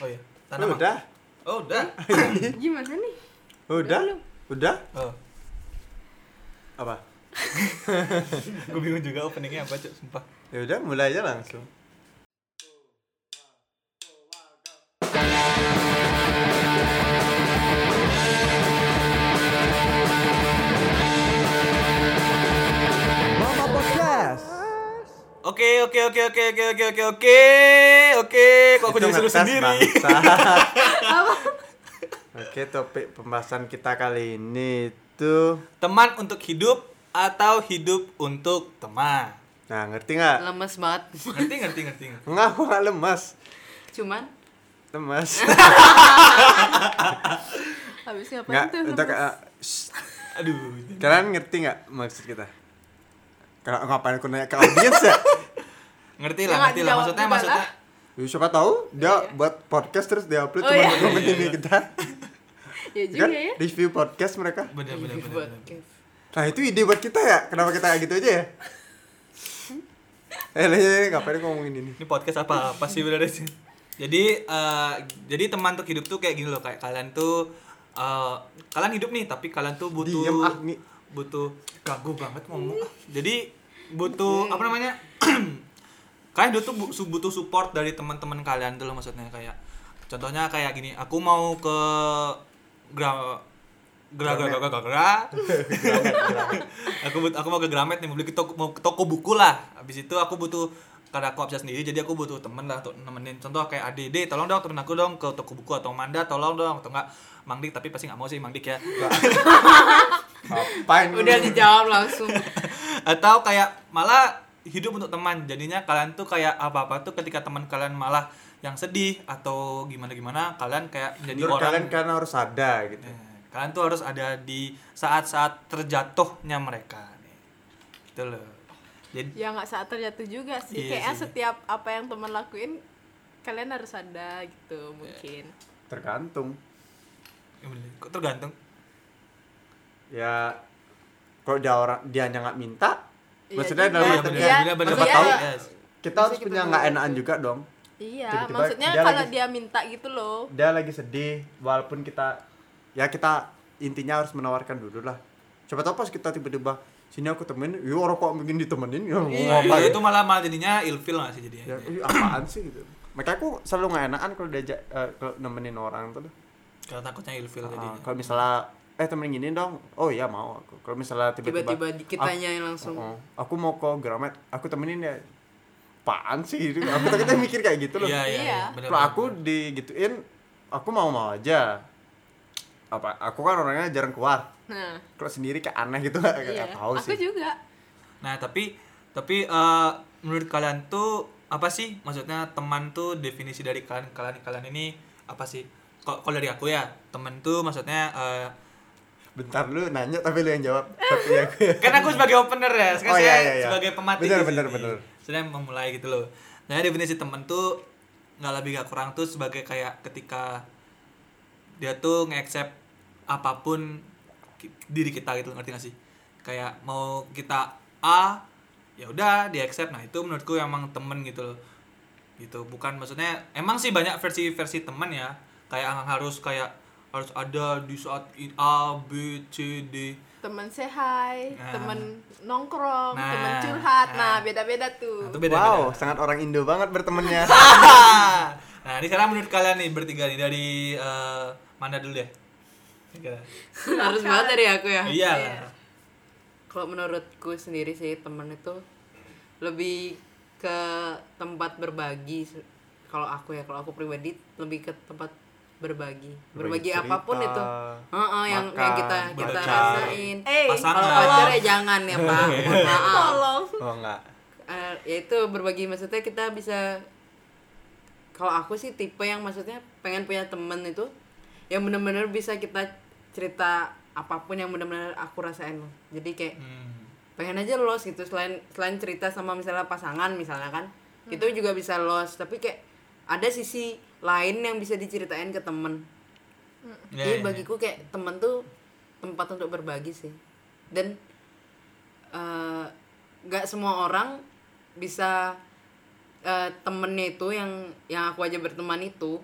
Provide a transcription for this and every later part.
Oh iya. Tanaman. Udah. Oh, udah. Gimana nih? Udah. Udah? Oh. Apa? Gue bingung juga openingnya apa, Cuk, sumpah. Ya udah, mulai aja langsung. Oke, oke, oke, oke, oke, oke, oke, oke. Oke, kok aku jadi suruh ngetes, sendiri. Oke, topik pembahasan kita kali ini itu Teman untuk hidup atau hidup untuk teman. Nah, ngerti nggak? Lemes banget. Ngerti, ngerti, ngerti. ngerti. Enggak, aku nggak lemas. Cuman Lemas. habis ngapain Nggak, tuh? untuk lemes? uh. Aduh. kalian ngerti nggak maksud kita? Kalau ngapain aku nanya ke audiens ya? Ngerti Ya, lah, nggak ngerti lah. Maksudnya, juga maksudnya. lah. Ya, siapa tahu dia Iya. buat podcast terus dia upload Oh, cuma iya. untuk ngomongin ini kita. Ya kan juga ya. review podcast mereka. Bener, bener, bener. Buat bener. cave. Nah, itu ide buat kita ya. Kenapa kita kayak gitu aja ya? Eh, lah, ya, ngapain ngomongin ini? Ini podcast apa apa sih bener sih? Jadi eh, jadi teman untuk hidup tuh kayak gini loh kayak kalian tuh eh, kalian hidup nih tapi kalian tuh butuh Diem ah nih. butuh ganggu banget ngomong. Jadi butuh apa namanya? kalian hidup tuh butuh support dari teman-teman kalian tuh loh maksudnya kayak contohnya kayak gini, aku mau ke gra gra gra gra gra, gra, gra. aku but, aku mau ke Gramet nih mau beli ke toko, mau ke toko buku lah habis itu aku butuh karena aku bisa sendiri jadi aku butuh temen lah untuk nemenin contoh kayak ADD tolong dong temen aku dong ke toko buku atau Manda tolong dong atau enggak Mang Dik tapi pasti nggak mau sih Mang Dik ya Ngapain? Udah dijawab langsung. atau kayak malah hidup untuk teman jadinya kalian tuh kayak apa apa tuh ketika teman kalian malah yang sedih atau gimana gimana kalian kayak menjadi Menurut orang kalian kan harus ada gitu. Eh, kalian tuh harus ada di saat-saat terjatuhnya mereka gitu loh jadi Ya nggak saat terjatuh juga sih. Iya Kayaknya sih. setiap apa yang teman lakuin kalian harus ada gitu mungkin. Tergantung. ya bener, kok tergantung Ya kalau dia orang dia nggak minta, Iya maksudnya juga. dalam Iya, arti Iya, siapa bener. tahu kita harus punya nggak enakan juga dong. Iya, Tiba-tiba maksudnya dia kalau lagi- dia minta gitu loh. Dia lagi sedih, walaupun kita ya kita intinya harus menawarkan dulu lah. Coba tahu pas kita tiba-tiba sini aku temenin, yuk orang kok mungkin ditemenin, ya Iya, apa iya, ya? itu malah malah jadinya ilfil gak sih jadinya Ya, apaan sih gitu. Makanya aku selalu nggak enakan kalau diajak eh, kalau nemenin orang tuh. kalau takutnya ilfil Ah, jadinya kalau misalnya eh temen gini dong, oh iya mau aku. Kalau misalnya tiba-tiba Tiba-tiba kitanya yang langsung. Oh, oh. aku mau ke Gramet, aku temenin ya. Apaan sih itu? Aku takutnya mikir kayak gitu loh. iya iya, Iya. iya Kalau bener, aku digituin, aku mau-mau aja. Apa? Aku kan orangnya jarang keluar. Nah, Kalau sendiri kayak aneh gitu lah, iya. nggak tahu Aku sih. juga. nah tapi tapi eh, menurut kalian tuh apa sih maksudnya teman tuh definisi dari kalian kalian kalian ini apa sih Kok kalau dari aku ya teman tuh maksudnya eh, Bentar lu nanya tapi lu yang jawab. Tapi ya aku kan aku sebagai opener ya sekarang Oh, saya iya, iya, iya. sebagai pemati Bener, bener, bener. saya memulai gitu loh nah definisi temen tuh nggak lebih gak kurang tuh sebagai kayak ketika dia tuh nge-accept apa pun diri kita gitu ngerti gak sih kayak mau kita A ya udah di accept nah itu menurutku emang temen gitu loh gitu bukan maksudnya emang sih banyak versi-versi teman ya kayak harus kayak harus ada di saat A B C D Temen say hi, Nah. temen nongkrong, Nah. temen curhat. Nah. Nah, beda-beda tuh. Nah, itu beda Wow, sangat orang Indo banget bertemannya. nah ini sekarang menurut kalian nih bertiga nih dari eh, mana dulu deh Tiga. Harus banget dari aku ya. iya lah Kalau menurutku sendiri sih temen itu lebih ke tempat berbagi. Kalau aku ya, kalau aku pribadi lebih ke tempat berbagi. Berbagi cerita, apa pun itu. Heeh, yang makan, yang kita kita bercanda. rasain. Eh, Pasangan. Kalau pacar ya jangan ya, Pak. Maaf. tolong. Oh enggak. Eh, ya itu berbagi maksudnya kita bisa kalau aku sih tipe yang maksudnya pengen punya temen itu yang bener-bener bisa kita cerita apa pun yang bener-bener aku rasain loh jadi kayak Hmm. pengen aja los gitu selain selain cerita sama misalnya pasangan misalnya kan itu juga bisa los tapi kayak ada sisi lain yang bisa diceritain ke temen. Ya, jadi ya, bagiku kayak temen tuh tempat untuk berbagi sih. Dan eh, nggak semua orang bisa eh, temennya itu yang yang aku aja berteman itu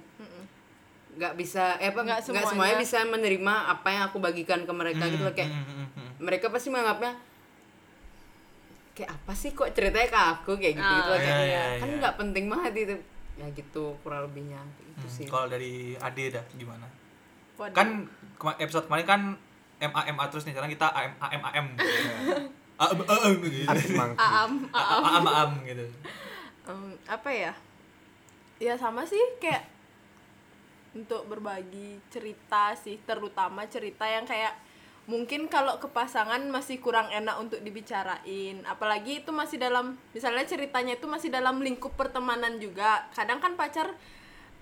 nggak bisa eh apa Nggak semuanya. semuanya. bisa menerima apa yang aku bagikan ke mereka gitu loh. Kayak Hmm, hmm, hmm, hmm. mereka pasti menganggapnya kayak apa sih kok ceritanya ke aku? Kayak gitu gitu Ah, kayak iya, iya, kan nggak penting banget itu ya gitu kurang lebihnya gitu Hmm, sih Kalau dari Ade dah gimana? Waduh. Kan kema- episode kemarin kan MA MA terus nih, sekarang kita AM AM AM. AM AM gitu. Aam, aam. AM AM gitu. Em, apa ya ya sama sih kayak untuk berbagi cerita sih terutama cerita yang kayak mungkin kalau ke pasangan masih kurang enak untuk dibicarain. Apalagi itu masih dalam misalnya ceritanya itu masih dalam lingkup pertemanan juga. Kadang kan pacar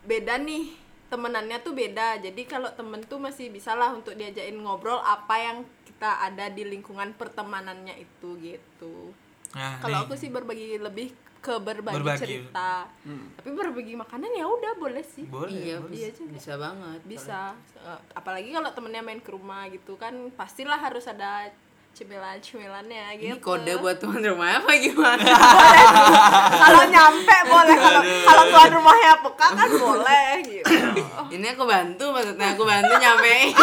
beda nih temenannya tuh beda. Jadi kalau temen tuh masih bisa lah untuk diajakin ngobrol apa yang kita ada di lingkungan pertemanannya itu gitu. Nah, kalau aku sih berbagi lebih ke berbagi, Berbagi. cerita tapi berbagi makanan ya udah boleh sih boleh. iya boleh. iya juga. bisa banget bisa Eh, apalagi kalau temennya main ke rumah gitu kan pastilah harus ada cemilan-cemilannya ini gitu kode buat tuan rumah apa gimana kalau nyampe boleh kalau kalau tuan rumahnya peka kan boleh gitu ini aku bantu maksudnya aku bantu nyampein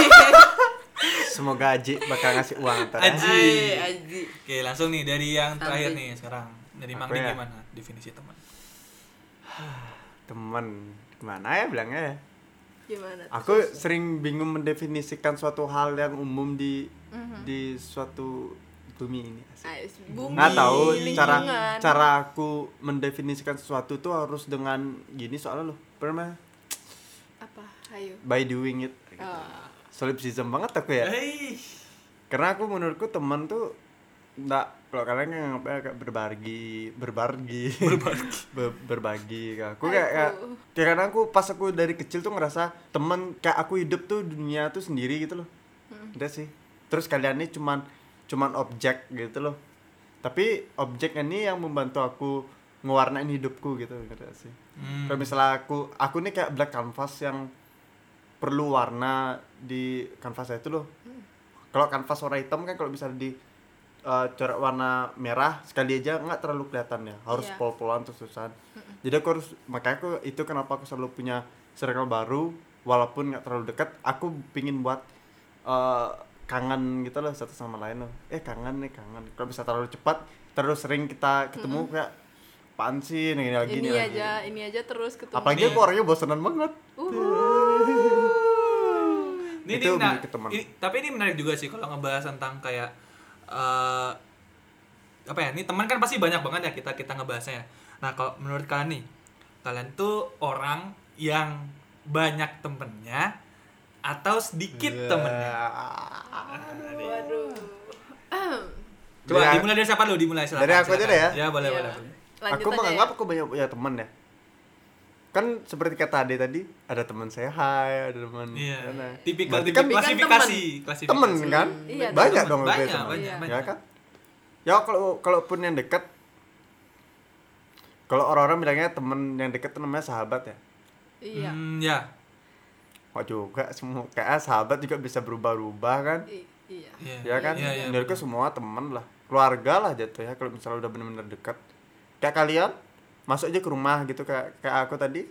Semoga Aji bakal ngasih uang ntar ya. Aji. Aji Oke, langsung nih dari yang terakhir nih sekarang. Dari Mangdi ya? gimana definisi teman? Temen gimana ya bilangnya ya? gimana tuh? Aku sering bingung mendefinisikan suatu hal yang umum di di suatu bumi ini. Bumi, Nggak tahu cara lingkungan. cara aku mendefinisikan sesuatu tuh harus dengan gini soalnya loh. Pernah apa ayo by doing it. Ah. Solipsism banget aku ya. Hei. Karena aku menurutku teman tuh enggak kalau kalian kan ngapain kayak berbagi berbagi berbagi berbagi aku kayak, kayak kayak karena aku pas aku dari kecil tuh ngerasa temen kayak aku hidup tuh dunia tuh sendiri gitu loh. Udah sih. Terus kalian ini cuman cuman objek gitu loh. Tapi objek ini yang membantu aku ngewarnain hidupku gitu ngerti sih? Hmm. kalau misalnya aku aku nih kayak black canvas yang perlu warna di kanvas itu loh. Kalau kanvas warna hitam kan kalau misalnya di eh, coret warna merah sekali aja nggak terlalu kelihatan ya. Harus Iya. pol-polan terus terusan jadi aku harus makanya aku itu kenapa aku selalu punya circle baru walaupun nggak terlalu dekat aku pingin buat eh, kangen gitu loh satu sama lain loh eh kangen nih kangen. Kalau bisa terlalu cepat terus sering kita ketemu kayak apaan sih nih lagi ini nih lagi. aja ini aja terus ketemu. Apalagi aku orangnya bosenan banget. Ini, Itu ini, nah, ini- tapi ini menarik juga sih kalau ngebahas tentang kayak eh apa ya? Ini teman kan pasti banyak banget ya kita kita ngebahasnya. ya. Nah, kalau menurut kalian nih, kalian tuh orang yang banyak temennya atau sedikit Iya. temennya? waduh Coba Dari- dimulai dari siapa lu? Dimulai silakan. Dari aku aja deh ya? Ya, boleh, Iya. boleh, lanjut aku menganggap ya. aku banyak punya teman ya kan seperti kata Ade tadi ada teman saya hai ada teman Iya. mana. Tipikal kan klasifikasi, klasifikasi. temen kan Iya, banyak temen. dong Banyak, temen. banyak, ya banyak. kan ya kalau kalaupun yang dekat kalau orang-orang bilangnya temen yang dekat namanya sahabat ya iya Hmm, ya. kok juga semua kayak sahabat juga bisa berubah-ubah kan I- iya Iya. ya kan Iya, iya, menurutku semua temen lah keluarga lah jatuh ya kalau misalnya udah bener-bener dekat kayak kalian masuk aja ke rumah gitu kayak kayak aku tadi.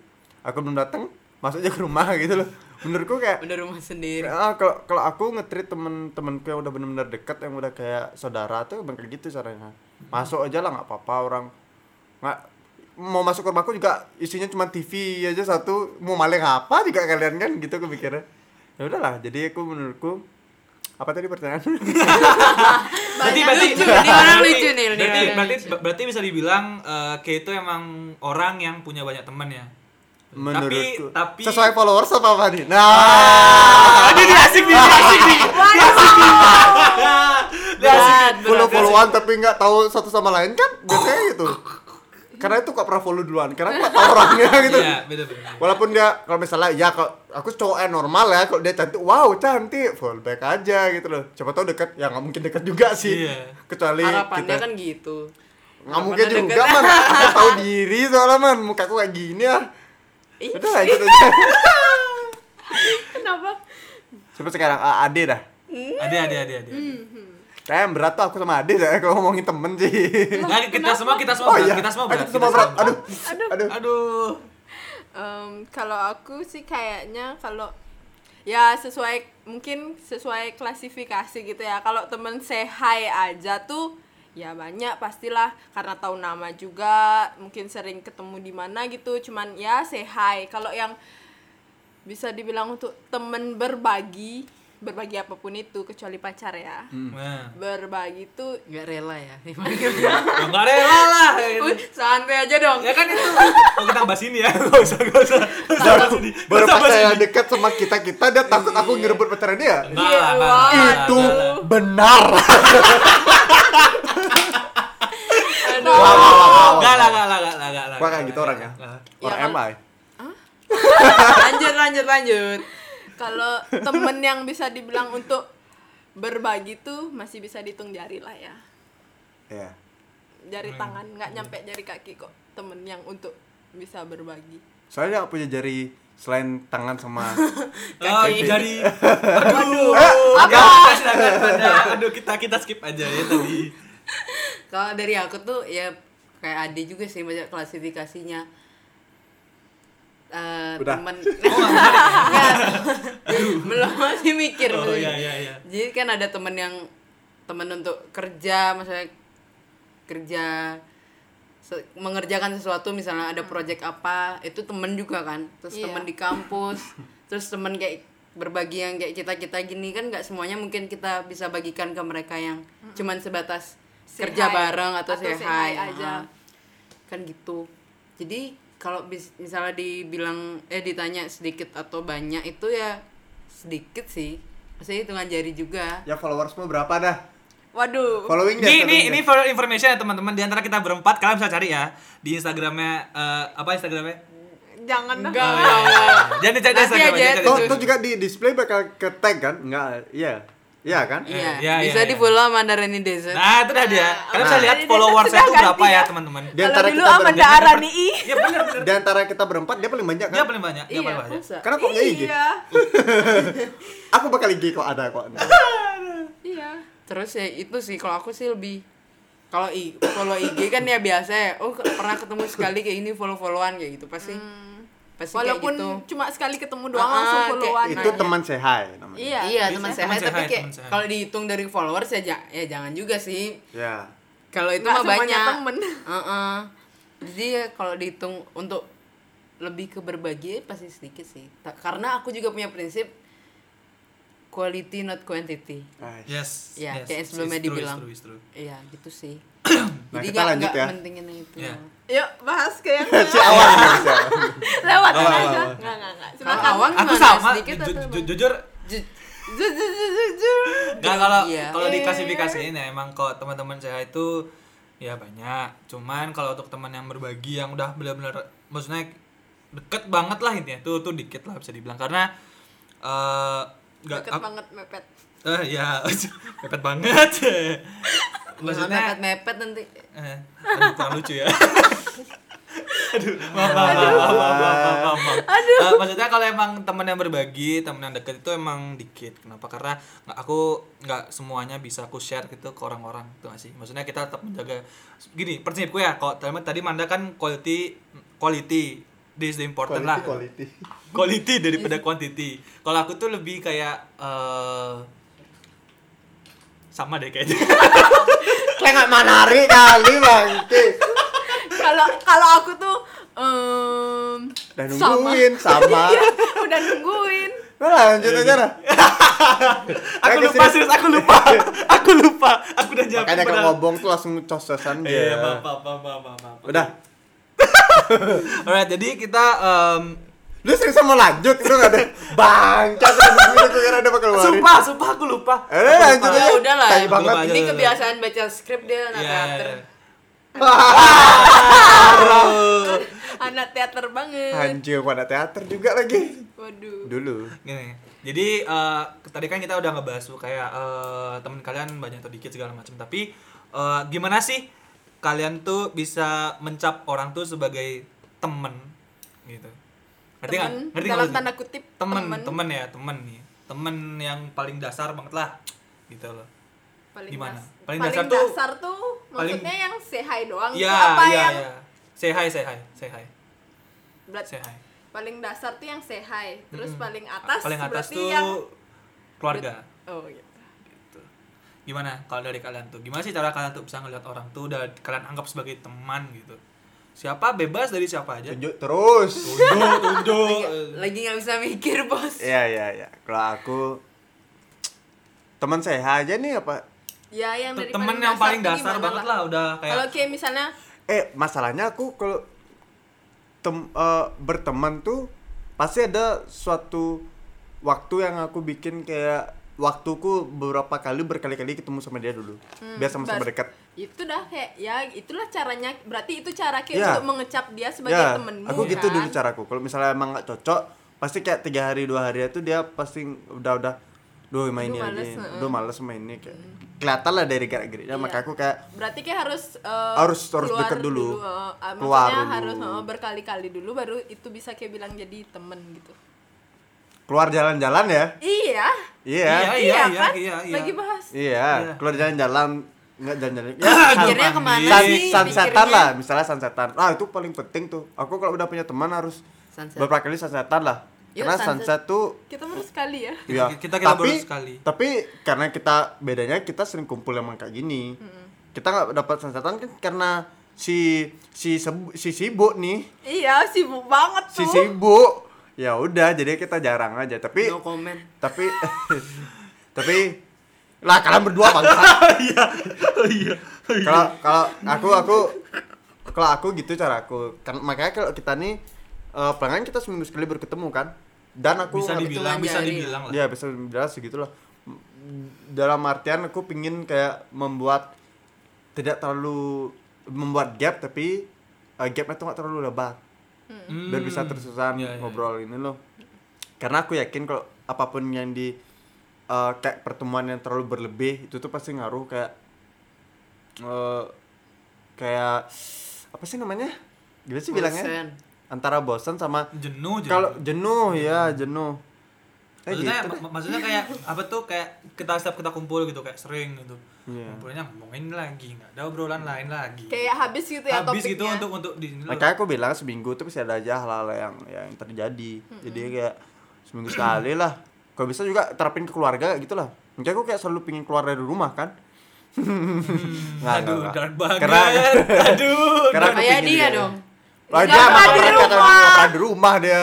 Aku belum datang masuk aja ke rumah gitu loh. Menurutku kayak udah rumah sendiri. Ah, kalau kalau aku ngetrit temen-temenku yang udah bener-bener dekat yang udah kayak saudara tuh emang kayak gitu caranya. Masuk aja lah nggak apa-apa orang. Nggak mau masuk ke rumahku juga isinya cuma TV aja satu. Mau maling apa juga kalian kan gitu kepikirnya ya udahlah jadi aku menurutku apa tadi pertanyaan Berarti berarti ini orang lucu nih, ini Berarti berarti berarti bisa dibilang eh Kay itu emang orang yang punya banyak teman ya. menurutku. Tapi tapi sesuai followers apa apa nih nah. Ah, dia dia asik nih, dia asik nih. Asik nih. Dia asik follow followan tapi nggak tahu satu sama lain kan? Biasanya gitu karena itu kok pernah follow duluan karena kok tahu orangnya gitu. Iya, beda beda. walaupun dia kalau misalnya ya kalau aku cowok yang normal ya kalau dia cantik wow cantik. Follow back aja gitu loh. Siapa tahu dekat ya nggak mungkin dekat juga sih. Iya. kecuali harapannya kita kan gitu. Nggak mungkin juga deket. man. Aku tahu diri soalnya man. Muka aku kayak gini ya udah lanjut aja. Kenapa? Coba sekarang ah, Ade dah. Ada ada ada ada. Kayak yang berat tuh aku sama Ade saya kalau ngomongin temen sih. Nah, kita semua kita semua oh berat, iya. kita semua berat. semua kita berat semua aduh aduh. Aduh. Aduh. Em, kalau aku sih kayaknya kalau ya sesuai mungkin sesuai klasifikasi gitu ya. Kalau temen say hi aja tuh ya banyak pastilah. Karena tahu nama juga mungkin sering ketemu di mana gitu. Cuman ya say hi. Kalau yang bisa dibilang untuk temen berbagi berbagi apa pun itu kecuali pacar ya Nah. berbagi tuh nggak rela ya Ya nggak rela lah. Uy, santai aja dong Ya kan itu. Oh kita bahas ini ya. Enggak usah, enggak. Nggak usah. Nggak baru usah pacar yang dekat sama kita kita dia takut aku ngerebut pacarnya dia itu benar aduh Wah, wah, wah, wah. Nggak lah, nggak lah, nggak lah, nggak lah. Gua kayak gitu orangnya. Nggak lah. orang Ya, MI lanjut lanjut lanjut kalau temen yang bisa dibilang untuk berbagi tuh masih bisa dihitung jari lah ya ya jari tangan nggak nyampe jari kaki kok temen yang untuk bisa berbagi soalnya aku punya jari selain tangan sama Oh, Kaki. jadi aduh. Apa? Silakan pada aduh kita kita skip aja ya tadi. kalau dari aku tuh ya kayak Ade juga sih banyak klasifikasinya Eh, Udah. temen Oh, ya? belum masih mikir Oh iya iya iya. jadi kan ada temen yang temen untuk kerja misalnya kerja se- mengerjakan sesuatu misalnya ada project apa itu temen juga kan terus Iya. temen di kampus terus temen kayak berbagi yang kayak kita kita gini kan nggak semuanya mungkin kita bisa bagikan ke mereka yang cuman sebatas Say kerja hi. bareng atau, Atau say say hi, hi aja. Ah. kan gitu jadi kalau misalnya dibilang eh ditanya sedikit atau banyak itu ya sedikit sih. Maksudnya hitungan jari juga. Ya followersmu berapa dah? Waduh. Following Ini ini ini for information ya teman-teman. Di antara kita berempat kalian bisa cari ya. Di Instagramnya eh, apa Instagramnya? jangan enggak. Jangan dicari Nanti Instagram aja, cari Tuh, juga di display bakal ke tag kan? Enggak, iya. Iya kan? iya iya, bisa iya, di follow Mandarini Desert Nah, itu dah dia. Kalian bisa Nah. lihat Ini followersnya sudah itu berapa ya, ya. teman-teman. Di kalau antara dulu kita Amanda Arani Iya benar benar. di antara kita berempat dia paling banyak Dia kan? paling banyak, dia Iya, paling banyak. masa? Karena kok punya IG. iya Aku bakal IG kok ada kok. iya terus ya itu sih kalau aku sih lebih kalau i follow IG kan ya biasa ya oh pernah ketemu sekali kayak ini follow followan kayak gitu pasti pasti walaupun kayak gitu cuma sekali ketemu doang Ah, langsung kayak- followan Itu Nanya. teman say hi namanya. iya iya teman saya tapi sehat, kayak sehat. kalau dihitung dari followers ya ya jangan juga sih Ya. kalau itu Nggak mah banyak temen. Heeh. jadi ya kalau dihitung untuk lebih ke berbagi pasti sedikit sih Ta- karena aku juga punya prinsip quality not quantity. Yes. Ya, yes, kayak sebelumnya dibilang. iya gitu sih Nah, jadi kita nggak lanjut ya. mentingin yang itu Iya. Yuk bahas ke yang Si bisa. lewat aja awal. nggak nggak nggak Kalau silakan awal Aku sama, sedikit jujur Ju- Ju- ju- ju- ju- ju- Nggak kalau Iya. kalau Iya. diklasifikasiin ya emang kalau teman-teman saya itu ya banyak. Cuman kalau untuk teman yang berbagi yang udah benar-benar maksudnya deket banget lah intinya tuh tuh dikit lah bisa dibilang karena eh nggak deket banget mepet eh ya mepet banget. maksudnya mepet mepet nanti. Eh, aduh, lucu ya. Aduh maaf. Aduh. Maksudnya kalau emang temen yang berbagi temen yang deket itu emang dikit. Kenapa? Karena nggak aku nggak semuanya bisa aku share gitu ke orang-orang itu gak sih? Maksudnya kita tetap menjaga. Gini prinsipku ya kalau tadi Manda kan quality quality. This is the important quality, lah. quality. Quality daripada quantity. Kalau aku tuh lebih kayak uh, sama deh kayaknya. Kayak nggak menarik kali bang. kalau kalau aku tuh em, Dan sama. nungguin sama. Iya, udah nungguin Nah, lanjut aja lah. aku lupa serius, aku lupa. aku lupa. Aku udah jawab. Makanya kalau ngobong tuh langsung cosesan Iya, dia. maaf, maaf, maaf, maaf, maaf. Udah. Alright, jadi kita em, Lu serius mau lanjut itu nggak ada dulu gue kira ada bakal keluarin. sumpah, sumpah aku lupa. Eh, lanjut ya aja. udah lah Tai banget. Ini kebiasaan baca skrip dia anak Iya, teater iya, iya. anak teater banget Anjir pada teater juga lagi. waduh Dulu. Gini. Jadi eh, tadi kan kita udah ngebahas tuh kayak eh, temen kalian banyak atau dikit segala macam. Tapi eh, gimana sih kalian tuh bisa mencap orang tuh sebagai temen gitu? Ngerti temen Ngerti dalam tanda kutip temen, temen ya, temen nih. Temen yang paling dasar banget lah gitu loh. paling Gimana? das- Paling paling, dasar dasar, tuh- tuh paling- maksudnya yang say hi doang Iya, itu apa iya, yang iya. Say hi, say hi, say hi. berat- Say hi. paling dasar tuh yang say hi terus paling atas paling atas berarti tuh yang keluarga oh gitu gitu. gimana kalau dari kalian tuh gimana sih cara kalian tuh bisa ngeliat orang tuh udah kalian anggap sebagai teman gitu siapa? Bebas dari siapa aja. Tunjuk terus. Tunjuk tunjuk. Lagi nggak bisa mikir bos. Iya iya iya. Kalau aku teman saya aja nih apa? Ya yang dari temen yang paling dasar banget lah udah kayak kalau kayak misalnya eh masalahnya aku kalau tem eh, berteman tuh pasti ada suatu waktu yang aku bikin kayak waktuku beberapa kali berkali-kali ketemu sama dia dulu. Biar sama-sama bar- dekat. Itu dah kayak ya itulah caranya. Berarti itu cara kayak Ya. untuk mengecap dia sebagai ya temenmu aku gitu kan? dulu caraku. Kalau misalnya emang nggak cocok pasti kayak tiga hari dua hari itu dia pasti udah udah duh main ini males, duh males main ini. Kayak kelihatan lah dari gerak-geriknya Iya. maka aku kayak berarti kayak harus eh, Harus- harus deket dulu. eh, eh, Keluar dulu. harus eh, berkali-kali dulu baru itu bisa kayak bilang jadi temen gitu. Keluar jalan-jalan ya? Iya iya iya iya iya kan iya, iya. lagi bahas Iya, Iya. keluar jalan-jalan nggak jalan-jalan. Ya, Pikirnya San- ke mana sun, sih sunsetan lah, misalnya sunsetan. Ah, itu paling penting tuh. Aku kalau udah punya teman harus Sunset. beberapa kali sunsetan lah. Yuk, karena sunset. sunset tuh kita baru sekali ya Kita- ya, kita- kita tapi, baru sekali. Tapi karena kita bedanya kita sering kumpul emang kayak gini. Kita nggak dapat sunsetan kan karena si si sebu- si sibuk nih, iya sibuk banget si tuh sibuk. Ya udah, jadi kita jarang aja. Tapi no comment. tapi tapi lah kalian berdua bangsa. iya. Oh iya. Kalau kalau aku aku kalau aku gitu cara aku. Kan makanya kalau kita nih eh pelanggan kita seminggu sekali baru ketemu kan? Dan aku bisa dibilang hitungan bisa jari. dibilang lah. Ya bisa dibilang segitulah dalam artian aku pingin kayak membuat tidak terlalu membuat gap tapi eh, gapnya tuh nggak terlalu lebar Hmm. biar bisa terusan Iya, iya, ngobrol ini loh. Karena aku yakin kalau apa pun yang di eh, kayak pertemuan yang terlalu berlebih itu tuh pasti ngaruh kayak eh kayak apa sih namanya? Gimana sih bilangnya? Antara bosan sama jenuh jenuh. kalau jenuh ya jenuh maksudnya gitu. mak- maksudnya kayak apa tuh? Kayak kita setiap kita kumpul gitu kayak sering gitu. Iya. kumpulnya ngomongin lagi nggak ada obrolan lain lagi. Kayak habis gitu ya habis topiknya. gitu untuk untuk di makanya aku bilang seminggu tuh pasti ada aja hal-hal yang yang terjadi. Jadi kayak seminggu sekali lah. Kalau bisa juga terapin ke keluarga gitu lah makanya aku kayak selalu pingin keluar dari rumah kan? Nggak, aduh nggak, dark banget. Karena- aduh karena aku dia dong. Lah dia di rumah. di rumah dia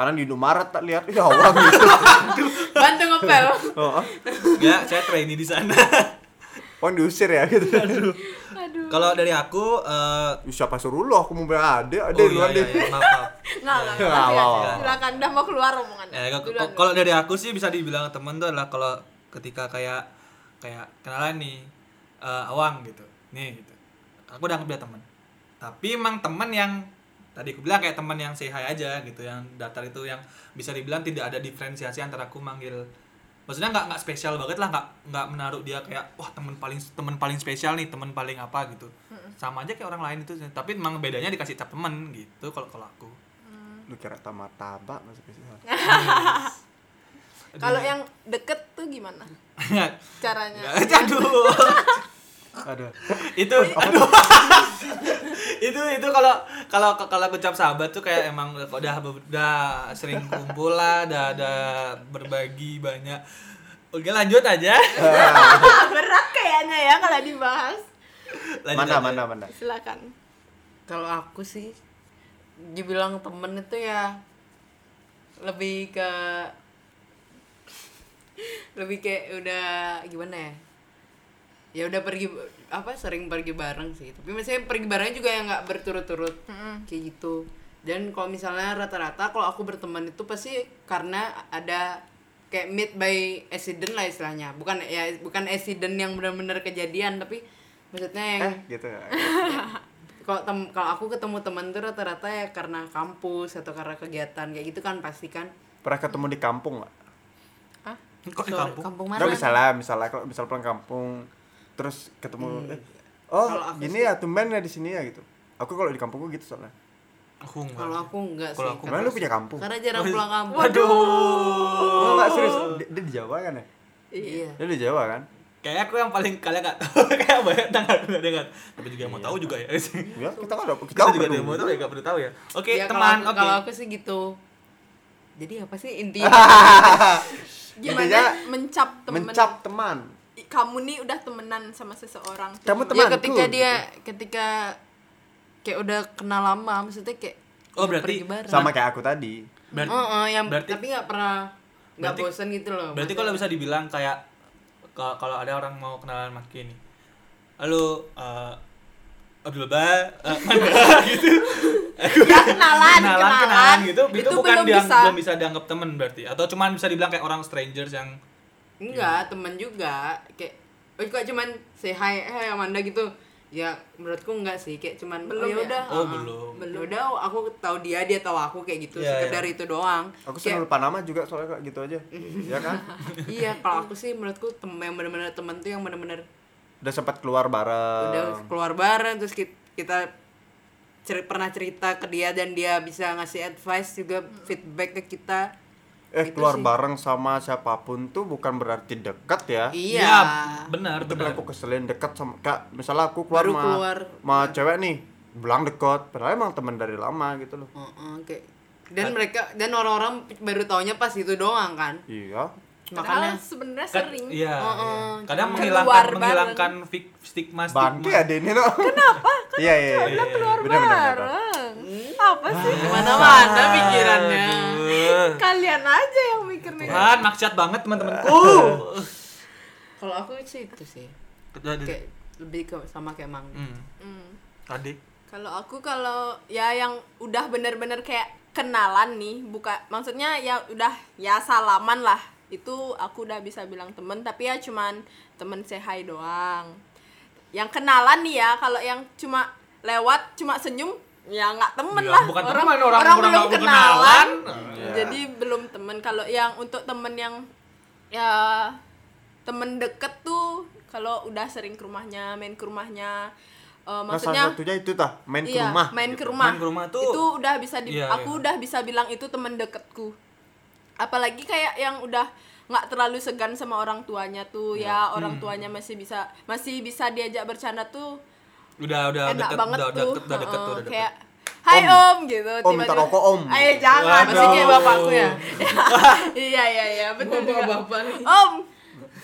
karena di Indomaret tak lihat. Ya awang gitu. Bantu ngepel. Oh, ya saya trainee di sana. Orang diusir ya gitu. Aduh. Kalau dari aku eh Ih, siapa suruh lo? Aku mau ade ade oh iya, duluan iya, deh iya, maaf, maaf. nggak nggak Nggak, nggak nggak, ya. nggak. silakan dah mau keluar omongannya. Ya, kalau- dari aku sih bisa dibilang teman tuh adalah kalau ketika kayak kayak kenalan nih eh, awang gitu. Nih gitu. Aku udah anggap dia teman tapi emang teman yang tadi aku bilang kayak teman yang say hi aja gitu yang datar itu yang bisa dibilang tidak ada diferensiasi antara aku manggil. Maksudnya nggak nggak spesial banget lah nggak nggak menaruh dia kayak wah teman paling teman paling spesial nih teman paling apa gitu. Sama aja kayak orang lain itu tapi emang bedanya dikasih cap teman gitu kalau kalau aku. Lu kira tamat tabak masuk ke sini kalau yang deket tuh gimana? Caranya? Aduh aduh. Itu aduh. itu itu kalau kalau kalau ucap sahabat tuh kayak emang udah udah sering kumpul lah udah ada berbagi banyak. Oke lanjut aja. Berat kayaknya ya kalau dibahas. Lanjut mana aja. mana mana silakan. Kalau aku sih dibilang temen itu ya lebih ke lebih kayak udah gimana ya ya udah pergi apa sering pergi bareng sih. Tapi misalnya pergi barengnya juga yang nggak berturut-turut kayak gitu. Dan kalau misalnya rata-rata kalau aku berteman itu pasti karena ada kayak meet by accident lah istilahnya. Bukan ya bukan accident yang benar-benar kejadian tapi maksudnya yang eh gitu. Ya kalau tem kalau aku ketemu teman tuh rata-rata ya karena kampus atau karena kegiatan kayak gitu kan pasti kan. Pernah ketemu di kampung nggak? Kok di Sorry, kampung? mana Nggak misalnya misalnya kalau misal pulang kampung terus ketemu eh, oh gini ya tumben ya di sini ya gitu. Aku kalau di kampungku gitu soalnya. Aku enggak. Kalau aku enggak Kalau sih. aku- karena- lu punya kampung? Karena jarang pulang kampung. Waduh. Oh, nggak serius. Dia, dia di Jawa kan ya? Iya. Dia di Jawa kan? Kayak aku yang paling kalian nggak tahu. Kayak banyak dengar dengar dengar. Tapi juga yang mau tahu juga ya. Ya kita kan kita, kita juga dia mau tahu ya nggak perlu tahu ya. Oke Ya, teman kalau, oke. kalau aku sih gitu. Jadi apa sih intinya? Gimana mencap temen? mencap teman kamu nih udah temenan sama seseorang. Kamu ya temanku. ketika dia gitu. ketika kayak udah kenal lama maksudnya kayak Oh, ya berarti sama kayak aku tadi. Berarti- Heeh, yang berarti- tapi nggak pernah nggak bosan gitu loh berarti kalau bisa dibilang kayak kalau ada orang mau kenalan Maki nih halo uh, Abdul Ba uh, gitu. Ya kenalan kenalan kenalan. gitu. Itu, itu bukan belum diang- bisa. belum bisa dianggap temen berarti. Atau cuman bisa dibilang kayak orang strangers yang enggak teman juga. Kayak oh kok cuman say hi hey Amanda gitu. Ya menurutku enggak sih. Kayak cuman Belum oh, ya ya? udah. Oh, uh-uh. belum. belum. Udah aku tahu dia dia tahu aku kayak gitu. Iya, sekedar iya. itu doang. Aku Kayak- sering lupa nama juga soalnya kayak gitu aja. Ya kan? Iya kalau aku sih menurutku tem yang benar-benar teman tuh yang benar-benar udah sempat keluar bareng. Udah keluar bareng terus kita, kita ceri- pernah cerita ke dia dan dia bisa ngasih advice juga feedback ke kita eh Gitu keluar sih. bareng sama siapa pun tuh bukan berarti dekat ya. Iya. Ya, benar itu benar. aku keselin dekat sama kak misalnya aku keluar Baru sama keluar. sama cewek nih bilang dekat padahal emang teman dari lama gitu loh. Heeh, kayak dan mereka dan orang-orang baru taunya pas itu doang kan? Iya. Makanya Padahal sebenarnya Kan- sering. iya, Heeh, iya. kadang menghilangkan keluar bareng. menghilangkan fik- stigma bangke stigma ada ini loh kenapa? Iya iya iya Udah keluar bener, bener, bener. Apa sih? Ke mana-mana pikirannya? Aduh. kalian aja yang mikir nih. Tuhan maksiat banget teman-temanku. Kalau aku sih itu sih. Kayak lebih ke sama kayak mang. Hmm, Hmm. tadi Kalau aku kalau ya yang udah bener-bener kayak kenalan nih, buka maksudnya ya udah ya salaman lah. Itu aku udah bisa bilang temen, tapi ya cuman temen say hi doang. Yang kenalan nih ya, kalau yang cuma lewat cuma senyum ya nggak temen Ya, lah. bukan orang temen, orang orang belum kenalan. kenalan. Ya. Jadi belum temen. Kalau yang untuk temen yang ya temen deket tuh kalau udah sering ke rumahnya, main ke rumahnya, eh, nah maksudnya salah satunya itu tah main ke iya, rumah main gitu. ke rumah. Main ke rumah tuh- Itu udah bisa di Iya, aku iya. udah bisa bilang itu temen deketku. Apalagi kayak yang udah nggak terlalu segan sama orang tuanya tuh ya, orang Hmm. tuanya masih bisa masih bisa diajak bercanda tuh udah udah enak deket banget udah tuh. deket udah deket tuh Heeh, udah deket kayak Hai om, gitu. Om, minta rokok, Om. Ayo jangan. masih kayak bapakku ya iya iya iya betul juga. bapak nih Om,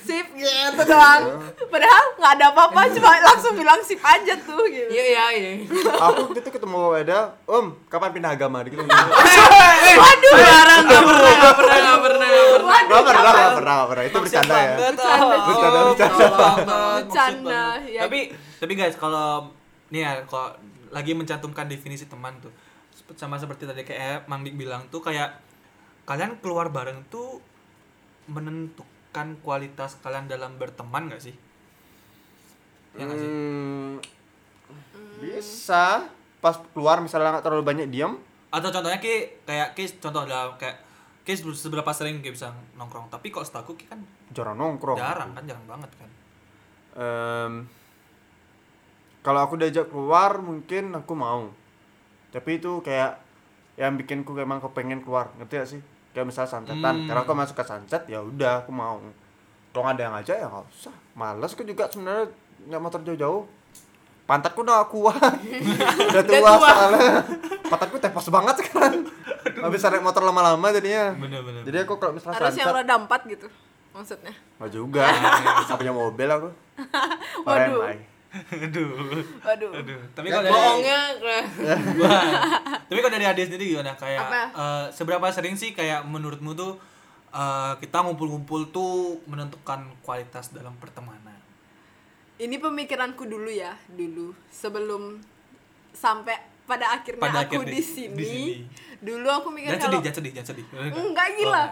sip gitu doang. Padahal nggak ada apa-apa, cuma langsung bilang sip aja tuh gitu. iya iya iya aku waktu itu ketemu Eda om kapan pindah agama gitu waduh jarang nggak pernah nggak pernah nggak pernah nggak pernah Gak pernah, gak pernah, gak pernah. Itu bercanda ya. Bercanda. Bercanda, Oh, bercanda. banget, Bercanda, maksud banget. ya. Tapi tapi guys kalau nih ya kalau lagi mencantumkan definisi teman tuh sama seperti tadi kayak Mang Dik bilang tuh kayak kalian keluar bareng tuh menentukan kualitas kalian dalam berteman gak sih? Ya nggak sih? Hmm, bisa. Pas keluar misalnya nggak terlalu banyak diam, Atau contohnya ki kayak ki contoh dalam kayak ki seberapa sering ki bisa nongkrong tapi kok setahu ki kan jarang nongkrong. jarang kan jarang banget kan. Em, kalau aku diajak keluar mungkin aku mau. Tapi itu kayak yang bikinku emang kepengen keluar, ngerti gak sih? Kayak misalnya santetan. Hmm. Karena aku masuk ke sunset ya udah aku mau. Kalau nggak ada yang ngajak ya nggak usah. Males aku juga sebenarnya nggak motor jauh-jauh. Pantatku udah kuat. udah tua, tua. soalnya. Pantatku tepos banget sekarang. Habis naik motor lama-lama jadinya. Bener bener. Jadi aku kalau misalnya Harus yang sunset, roda empat gitu maksudnya. nggak juga. Nggak punya mobil aku. Waduh. Aduh. Waduh. Aduh. Tapi kalau dari bohongnya. Tapi kalau dari Ade sendiri gimana kayak Apa? eh, seberapa sering sih kayak menurutmu tuh eh, kita ngumpul-ngumpul tuh menentukan kualitas dalam pertemanan? Ini pemikiranku dulu ya, dulu sebelum sampai pada akhirnya Pada aku akhirnya di di sini. sini. Dulu aku mikir Jangan kalau sedih, jangan sedih, jangan sedih. enggak gila.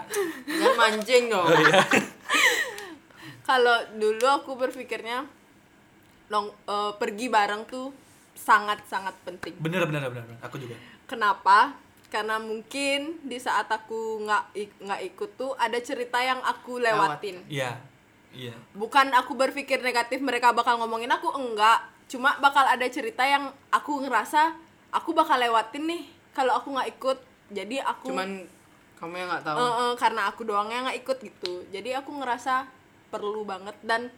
jangan mancing dong Oh iya. Kalau dulu aku berpikirnya long eh, pergi bareng tuh sangat-sangat penting. Bener bener bener, bener. aku juga. Kenapa? Karena mungkin di saat aku nggak ik- nggak ikut tuh ada cerita yang aku lewatin. Iya. Iya. Bukan aku berpikir negatif mereka bakal ngomongin aku enggak. Cuma bakal ada cerita yang aku ngerasa aku bakal lewatin nih kalau aku nggak ikut. Jadi aku cuman kamu yang nggak tahu Eh, eh, karena aku doang yang nggak ikut gitu. Jadi aku ngerasa perlu banget dan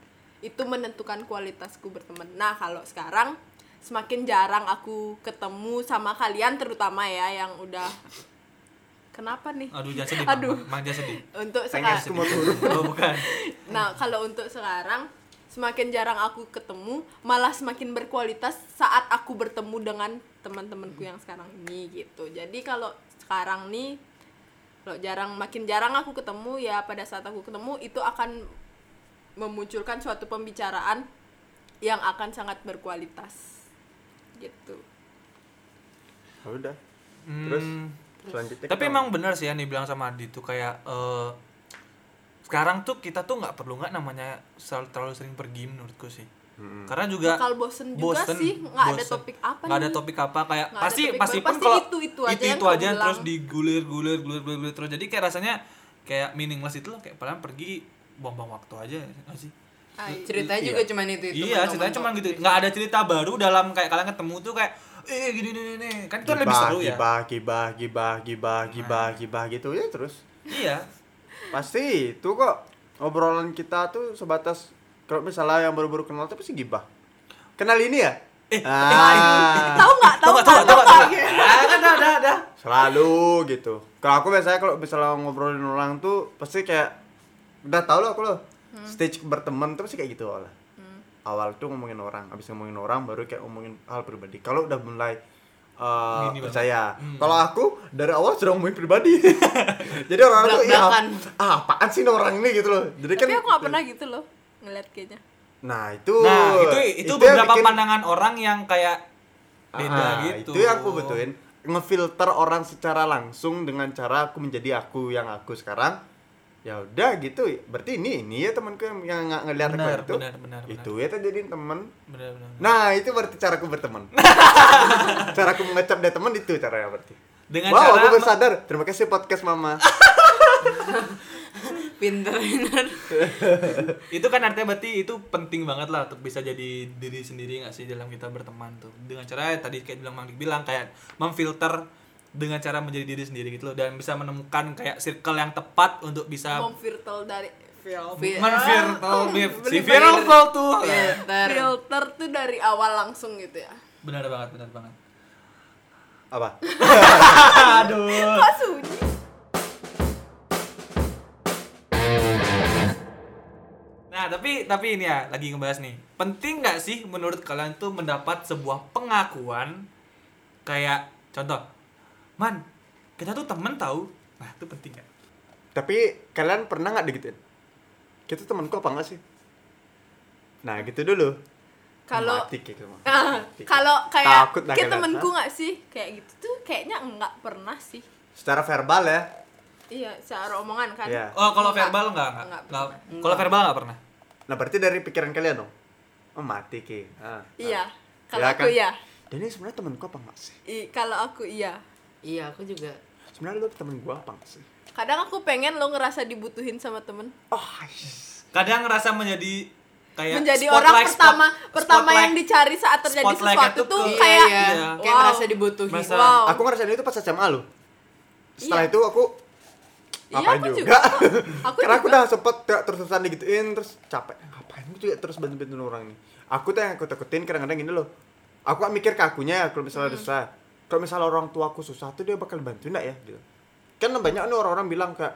itu menentukan kualitasku berteman. Nah kalau sekarang semakin jarang aku ketemu sama kalian terutama ya yang udah kenapa nih? Aduh jangan sedih Aduh. mang, jangan sedih. Untuk sekarang. oh bukan. Nah, kalau untuk sekarang semakin jarang aku ketemu, malah semakin berkualitas saat aku bertemu dengan teman-temanku yang sekarang ini gitu. Jadi kalau sekarang nih kalau jarang makin jarang aku ketemu ya pada saat aku ketemu itu akan memunculkan suatu pembicaraan yang akan sangat berkualitas. Gitu. Ya udah terus Hmm, selanjutnya tapi emang bener sih yang dibilang sama Adi tuh kayak eh, sekarang tuh kita tuh nggak perlu nggak namanya selalu terlalu sering pergi menurutku sih Mm-mm. karena juga Bakal bosen juga sih, nggak ada bosen. topik apa nggak ada topik apa kayak ada pasti pasti pun kalau itu-itu aja itu, yang itu kau aja bilang. terus digulir gulir gulir gulir gulir, gulir terus jadi kayak rasanya kayak meaningless itu loh kayak padahal pergi buang-buang waktu aja nggak sih? Ay, ceritanya Iya. juga cuman itu itu iya ceritanya cuma gitu. Nggak ada cerita baru dalam kayak kalian ketemu tuh kayak eh gini nih nih kan itu lebih seru ya. gibah gibah gibah gibah gibah gibah gitu ya terus. Iya. Pasti itu kok obrolan kita tuh sebatas kalau misalnya yang baru-baru kenal tapi sih gibah. Kenal ini ya? Eh, ah, tahu nggak? Tahu Tahu nggak? tahu tahu tahu nggak? Ah, kan ada ada ada selalu gitu. Kalau aku biasanya kalau misalnya ngobrolin orang tuh pasti kayak udah tau loh aku loh. Stage berteman tuh pasti kayak gitu awalnya. Awal tuh ngomongin orang habis ngomongin orang baru kayak ngomongin hal pribadi. Kalau udah mulai uh, Gini percaya. Hmm. kalau aku dari awal sudah ngomongin pribadi. Jadi orang tuh ya ah, apaan sih orang ini? Gitu loh. Jadi kan Tapi aku nggak pernah gitu loh ngeliat kayaknya. nah itu nah itu itu, yang beberapa bikin- pandangan orang yang kayak beda Ah, gitu. Itu yang aku betuin ngefilter orang secara langsung dengan cara aku menjadi aku yang aku sekarang. Ya udah gitu. Berarti ini ini ya temanku yang yang nggak ngeliat aku Benar, itu. benar, benar, benar. Itu ya terjadi teman. benar benar Nah, itu berarti caraku berteman. caraku mengecap dia teman itu caranya berarti. dengan wow, cara aku baru sadar. Terima kasih podcast Mama. pinter pinter itu kan artinya berarti itu penting banget lah untuk bisa jadi diri sendiri nggak sih dalam kita berteman tuh dengan cara tadi kayak bilang Mang bilang kayak memfilter dengan cara menjadi diri sendiri gitu loh. Dan bisa menemukan kayak circle yang tepat untuk bisa Memfilter dari fil- Fil- menfilter si filter tuh. Pinter filter tuh dari awal langsung gitu ya. benar banget benar banget. Apa? aduh. Kok sunyi? Nah, tapi tapi ini ya lagi ngebahas nih. Penting nggak sih menurut kalian tuh mendapat sebuah pengakuan? Kayak contoh, man kita tuh temen tahu. Nah, itu penting nggak? Tapi kalian pernah nggak digituin? Kita temanku apa enggak sih? Nah, gitu dulu. Kalau gitu. Ah, Mati. kalau kayak Takut kayak temenku nggak sih kayak gitu tuh kayaknya nggak pernah sih secara verbal ya. iya secara omongan kan Iya. Oh, kalau Nggak. verbal nggak nggak. Nggak Nggak. Kalau verbal nggak pernah. Nah, berarti dari pikiran kalian dong. Oh, mati ki. Ah, ah. iya kalau Ya aku kan? iya Dan ini sebenarnya temen gua apa enggak sih? I- kalau aku iya iya aku juga Sebenarnya lu temen gua apa enggak sih? kadang aku pengen lo ngerasa dibutuhin sama temen Oh, yes. Kadang ngerasa menjadi kayak menjadi spotlight, orang spot- pertama pertama spotlight. yang dicari saat terjadi spotlight sesuatu itu tuh ke- kayak iya, iya. Iya. kayak Wow. merasa dibutuhin Merasa- wow Aku ngerasain itu pas SMA lu. Setelah Iya. itu aku Iya, ngapain aku juga? juga. Aku Karena aku udah sempet kayak terus-terusan digituin terus capek. Ngapain gue juga terus bantu-bantuin orang nih. Aku tuh yang aku takutin kadang-kadang gini loh. Aku gak mikir ke akunya kalau misalnya Hmm. ada susah. Kalau misalnya orang tua aku susah tuh dia bakal bantuin gak ya gitu. Kan banyak nih orang-orang bilang kayak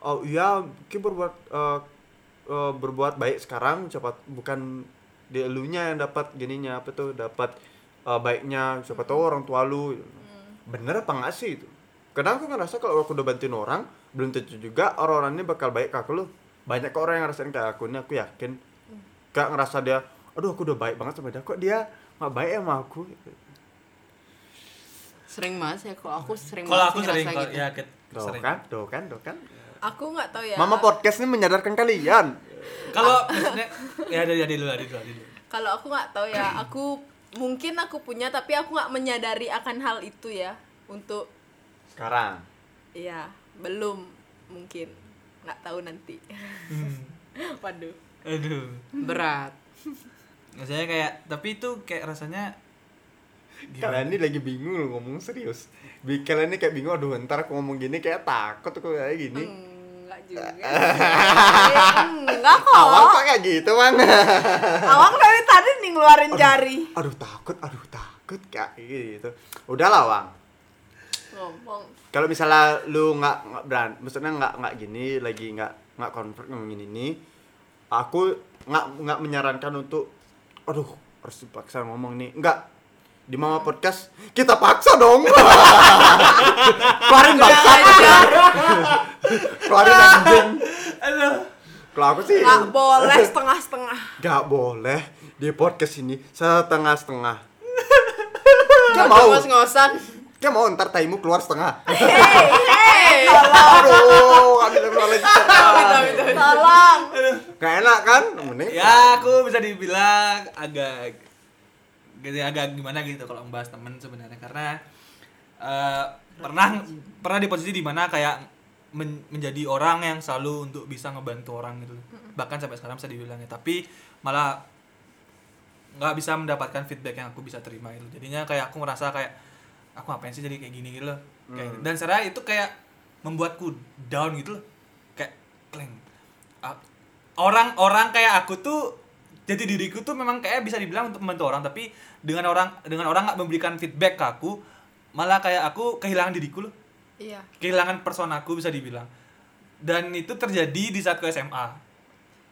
oh iya mungkin berbuat eh, eh, berbuat baik sekarang cepat bukan di elunya yang dapat gininya apa tuh dapat eh, baiknya siapa tahu orang tua lu bener apa nggak sih itu kadang aku ngerasa kalau aku udah bantuin orang belum tentu juga orang-orang ini bakal baik ke aku loh. Banyak kok orang yang ngerasain kayak aku ini aku yakin. Kayak ngerasa dia aduh aku udah baik banget sama dia kok dia nggak baik sama aku sering banget sih kalau aku sering Kalau aku sering kalau gitu. ya ke- Tuh sering. kan, tuh kan, tuh kan. aku nggak tahu ya Mama podcast ini menyadarkan kalian. Kalau ya dari dari dulu dari dulu kalau aku nggak tahu ya aku mungkin aku punya tapi aku nggak menyadari akan hal itu ya untuk Sekarang. ya belum mungkin nggak tahu nanti Hmm. waduh Aduh. berat Maksudnya kayak tapi itu kayak rasanya Kalian ini lagi bingung loh ngomong serius. Bi- Kalian ini kayak bingung, aduh ntar aku ngomong gini kayak takut aku kayak gini. nggak juga enggak kok Awang kok kayak gitu, Bang? awang dari tadi nih ngeluarin jari aduh takut, aduh takut kayak gitu. Udahlah, Wang. ngomong Kalau misalnya lu nggak nggak berani, maksudnya nggak nggak gini lagi nggak nggak convert ngomongin ini, aku nggak nggak menyarankan untuk, aduh harus dipaksa ngomong nih, nggak di Mama Podcast kita paksa dong. Keluarin bangsa. Keluarin anjing. Aduh. Kalau aku sih nggak boleh setengah-setengah nggak boleh di podcast ini setengah-setengah. Gak mau. ngos-ngosan Kayak mau ntar taimu keluar setengah. hei hei Aduh, keluar lagi tolong Gak enak kan? Mending Ya, aku bisa dibilang agak agak gimana gitu kalau membahas temen sebenarnya. Karena eh, pernah pernah di posisi di mana kayak men- menjadi orang yang selalu untuk bisa ngebantu orang gitu. Bahkan sampai sekarang bisa dibilangnya. Tapi malah nggak bisa mendapatkan feedback yang aku bisa terima itu jadinya kayak aku ngerasa kayak aku ngapain sih jadi kayak gini gitu loh? Kayak dan secara itu kayak membuatku down gitu loh. Kayak kleng orang-orang kayak aku tuh jadi diriku tuh memang kayak bisa dibilang untuk membantu orang tapi dengan orang dengan orang nggak memberikan feedback ke aku malah kayak aku kehilangan diriku loh iya kehilangan personaku bisa dibilang dan itu terjadi di saat ke SMA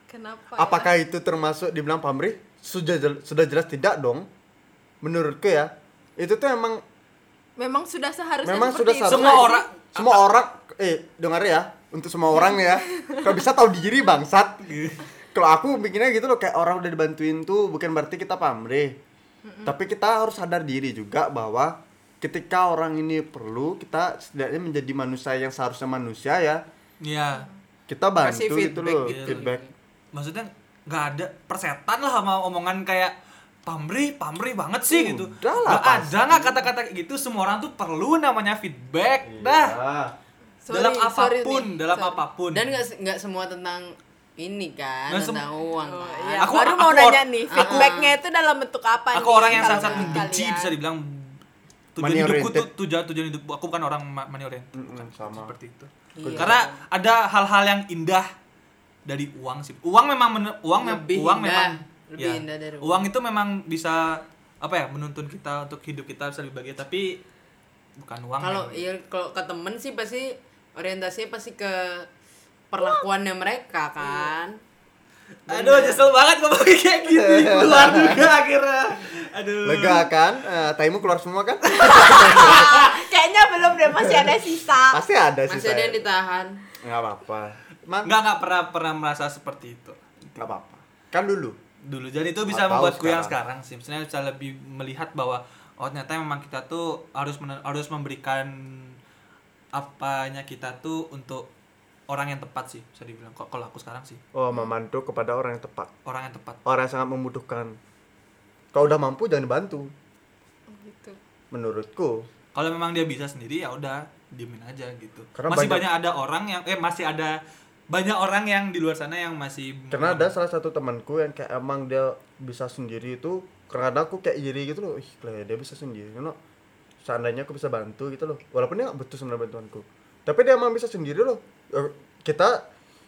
kenapa ya? Apakah itu termasuk dibilang pamrih? Sudah jel- sudah jelas tidak dong. Menurutku ya, itu tuh emang memang sudah seharusnya memang sudah itu Semua orang- semua orang eh dengar ya, untuk semua orang ya. Kalau bisa tahu diri bangsat. Kalau aku bikinnya gitu loh kayak orang udah dibantuin tuh bukan berarti kita pamrih. Tapi kita harus sadar diri juga bahwa ketika orang ini perlu kita setidaknya menjadi manusia yang seharusnya manusia ya. Iya Kita bantu Kasih gitu feedback loh, gitu. feedback. maksudnya nggak ada persetan lah sama omongan kayak pamrih pamrih banget sih gitu Udah lah, nggak pasti. ada nggak kata-kata kayak gitu semua orang tuh perlu namanya feedback dah Iya. Sorry, dalam sorry apa pun nih, dalam sorry. apa pun dan nggak nggak semua tentang ini kan sem- tentang uang Oh, kan. iya. Aku- baru aku mau or- nanya nih feedbacknya itu dalam bentuk apa aku nih orang yang sangat kalian? bisa dibilang tujuan Money hidupku tuh tujuan tujuan hidup aku bukan orang money oriented Mm-mm, bukan sama. seperti itu Iya. karena ada hal-hal yang indah dari uang sih uang memang men- uang mem- Lebih uang indah. memang Lebih ya, indah dari uang. uang itu memang bisa apa ya menuntun kita untuk hidup kita bisa lebih bahagia tapi bukan uang kalau iya kalau ke temen sih pasti orientasinya pasti ke perlakuannya mereka kan Aduh, nyesel banget ngomong kayak gini. Keluar juga akhirnya. Aduh. Lega kan? Eh, taimu keluar semua kan? kayaknya belum deh masih ada sisa Pasti ada sih masih ada yang saya. ditahan Nggak apa-apa. Emang Enggak enggak pernah pernah merasa seperti itu. nggak apa-apa. Kan dulu. Dulu. Jadi itu bisa tahu membuatku yang sekarang. sih. Misalnya bisa lebih melihat bahwa oh ternyata memang kita tuh harus harus memberikan apanya kita tuh untuk orang yang tepat sih bisa dibilang Kok- kalau aku sekarang sih Oh, memantu kepada orang yang tepat. orang yang tepat Orang yang sangat membutuhkan. Kalau udah mampu jangan dibantu. gitu Menurutku. kalau memang dia bisa sendiri ya udah diemin aja gitu Karena masih banyak- banyak ada orang yang eh masih ada banyak orang yang di luar sana yang masih Karena ada salah satu temanku yang kayak emang dia bisa sendiri itu karena aku kayak iri gitu loh. Ih, lah, dia bisa sendiri. No. Seandainya aku bisa bantu gitu loh. Walaupun dia nggak butuh sebenarnya bantuanku. Tapi dia emang bisa sendiri loh. Eh, Kita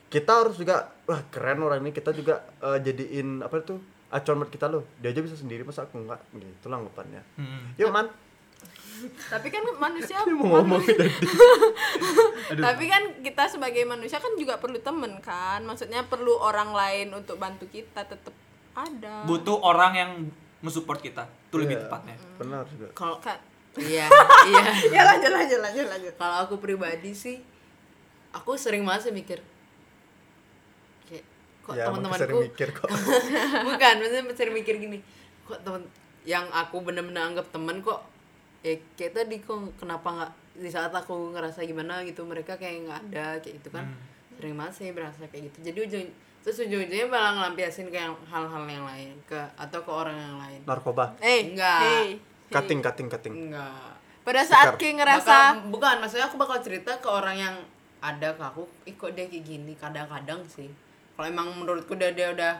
kita harus juga wah keren orang ini kita juga eh, jadiin apa itu acuan buat kita loh. Dia aja bisa sendiri masa aku enggak gitu lah anggapannya. Hmm. Yuk man. tapi kan manusia Dia mau ngomong tadi. tapi kan kita sebagai manusia kan juga perlu temen kan maksudnya perlu orang lain untuk bantu kita tetap ada butuh orang yang mensupport kita itu lebih Iya, tepatnya Benar juga. kalau iya iya ya lanjut lanjut lanjut lanjut kalau aku pribadi sih aku sering banget sih mikir kayak kok ya, teman-temanku sering mikir kok. bukan maksudnya sering mikir gini kok temen yang aku bener-bener anggap temen kok eh kayak tadi kok kenapa nggak di saat aku ngerasa gimana gitu mereka kayak nggak ada kayak gitu kan sering banget sih berasa kayak gitu jadi ujung terus ujung-ujungnya malah ngelampiasin ke hal-hal yang lain ke atau ke orang yang lain Narkoba. eh Enggak. hey, hey. Cutting, cutting, cutting. enggak pada saat. Ki ngerasa Bakal- bukan maksudnya aku bakal cerita ke orang yang ada ke aku ih kok dia kayak gini kadang-kadang sih kalau emang menurutku dia dia udah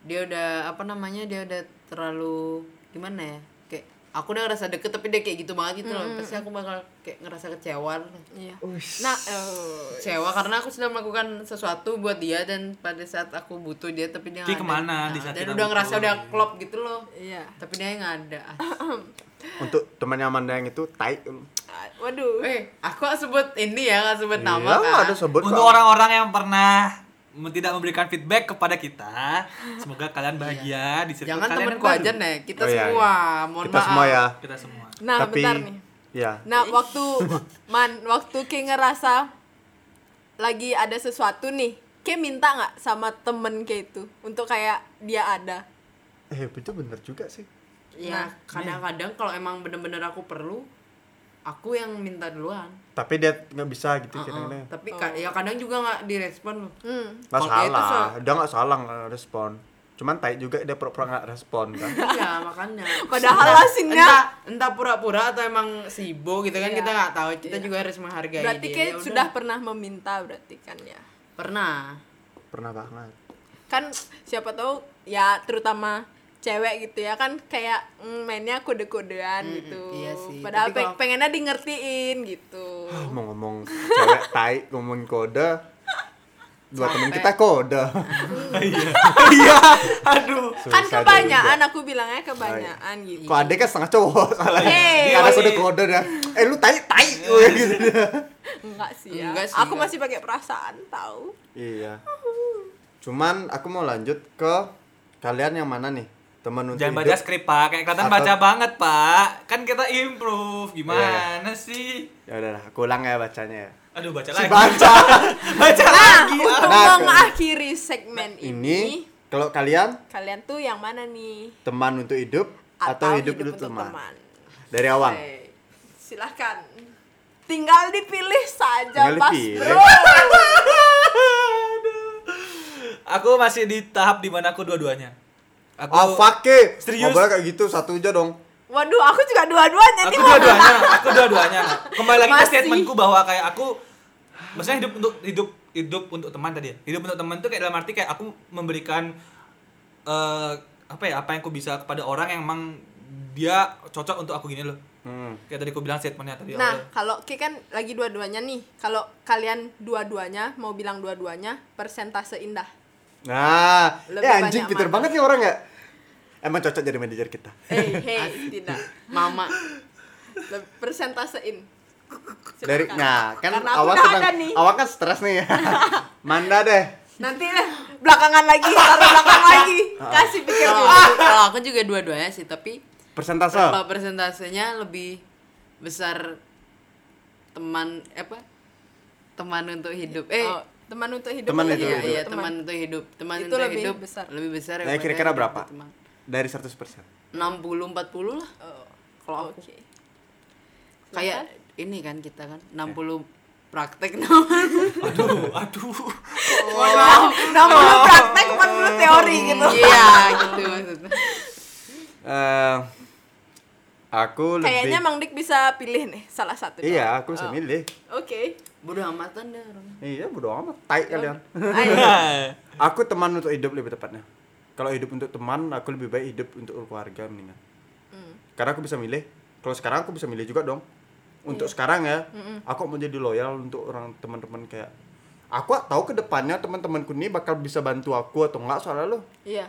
dia udah apa namanya dia udah terlalu gimana ya kayak aku udah ngerasa deket tapi dia kayak gitu banget gitu loh pasti aku bakal kayak ngerasa kecewa Iya. Nah, eh, kecewa karena aku sudah melakukan sesuatu buat dia dan pada saat aku butuh dia tapi dia nggak ada. ke mana Nah, di saat dan kita udah ngerasa butuh. udah klop gitu loh iya. tapi dia nggak ada Untuk temannya Amanda yang itu tai. Waduh. eh aku nggak sebut ini ya nggak sebut nama Iya, kan ada sebut Untuk orang-orang yang pernah tidak memberikan feedback kepada kita, semoga kalian bahagia di circle jangan kalian temenku baru. aja nih kita Oh, iya, semua mohon Kita maaf semua ya. Kita semua. Nah, Tapi bentar nih. ya. Nah, waktu man waktu Ki ngerasa lagi ada sesuatu nih, Ki minta nggak sama temen Ki itu untuk kayak dia ada? Eh, itu bener juga sih. ya Nah, kadang-kadang kalau emang bener-bener aku perlu aku yang minta duluan Tapi dia nggak bisa gitu Heeh. kadang-kadang. tapi ka- ya kadang juga nggak direspon Hmm. Nggak dia itu salah, so- dia nggak salah nggak respon. Cuman tai juga dia pura-pura nggak respon kan. iya makanya Padahal hasilnya- entah, entah pura-pura atau emang sibuk gitu kan Iya. kita nggak tahu kita juga harus menghargai Berarti dia. Ki Ya udah. sudah pernah meminta berarti kan ya. pernah Pernah banget. Kan siapa tahu ya terutama cewek gitu ya kan kayak mm, mainnya kode-kodean gitu. iya sih. Padahal Tapi pe- kalau- pengennya di ngertiin gitu. mau ngomong cewek tai ngomong kode dua temen kita kode Iya. Aduh. kan kebanyakan aku bilangnya kebanyakan gitu. kok adek kan setengah cowok salah Hey. ada kode kode dah eh lu tai tai gitu Enggak sih ya. Enggak sih, aku enggak. masih pakai perasaan tahu. iya cuman aku mau lanjut ke kalian yang mana nih teman untuk Jangan baca hidup skrip, Pak. Kayak kelihatan Atau- baca banget, Pak. Kan kita improve. Gimana sih? ya udah aku ulang ya bacanya ya Aduh, baca si lagi. baca baca Nah, lagi. untuk Nah, mengakhiri segmen ini, ini kalau kalian kalian tuh yang mana nih? teman untuk hidup atau, hidup, untuk teman. dari awal Oke. Silahkan. Tinggal dipilih saja, Tinggal Mas dipilih. Bro. Aku masih di tahap di mana aku dua-duanya. Aku ah fuck it. Serius? Boleh kayak gitu satu aja dong Waduh, aku juga dua-duanya aku dua-duanya, aku dua-duanya. Kembali lagi ke statementku bahwa kayak aku maksudnya hidup untuk hidup hidup untuk teman tadi ya. Hidup untuk teman tuh kayak dalam arti kayak aku memberikan eh apa ya, apa yang aku bisa kepada orang yang emang dia cocok untuk aku gini loh. hmm. Kayak tadi aku bilang statementnya tadi Nah, kalau Ki kan lagi dua-duanya nih. Kalau kalian dua-duanya mau bilang dua-duanya persentase indah. Nah, Lebih ya anjing pinter mana? banget nih orang ya. Emang cocok jadi manajer kita. Hey, hey, tidak. mama Persentasein. Dari nah, kan Karena udah sedang nih. awal kan stres nih. Manda deh. Nanti deh belakangan lagi, taruh belakang lagi. Kasih pikir kalau dulu. aku, kalau aku juga dua-duanya sih tapi Persentase. kalau persentasenya lebih besar teman apa teman untuk hidup eh Oh, teman untuk hidup. Teman iya ya, hidup. iya teman untuk hidup teman Itu untuk lebih hidup besar. lebih besar Nah, daripada kira-kira hidup berapa? teman. Dari 100%. 60 40 lah Oh, kalau aku Oke. kayak ini kan kita kan 60 praktek namanya Aduh, aduh. Wow. 60 praktek 40 teori gitu. iya gitu maksudnya Eh aku lebih Kayaknya Mang Dik bisa pilih nih salah satu. Iya, aku bisa Oh. milih. Oke. Bodoh amatan deh orang Iya, bodo amat. Tai kalian. Aku teman untuk hidup lebih tepatnya. Kalau hidup untuk teman, aku lebih baik hidup untuk keluarga mendingan. Hmm. Karena aku bisa milih. Kalau sekarang aku bisa milih juga dong. Untuk sekarang ya, aku mau jadi loyal untuk orang teman-teman kayak aku tahu ke depannya teman-temanku ini bakal bisa bantu aku atau enggak soalnya lo Iya.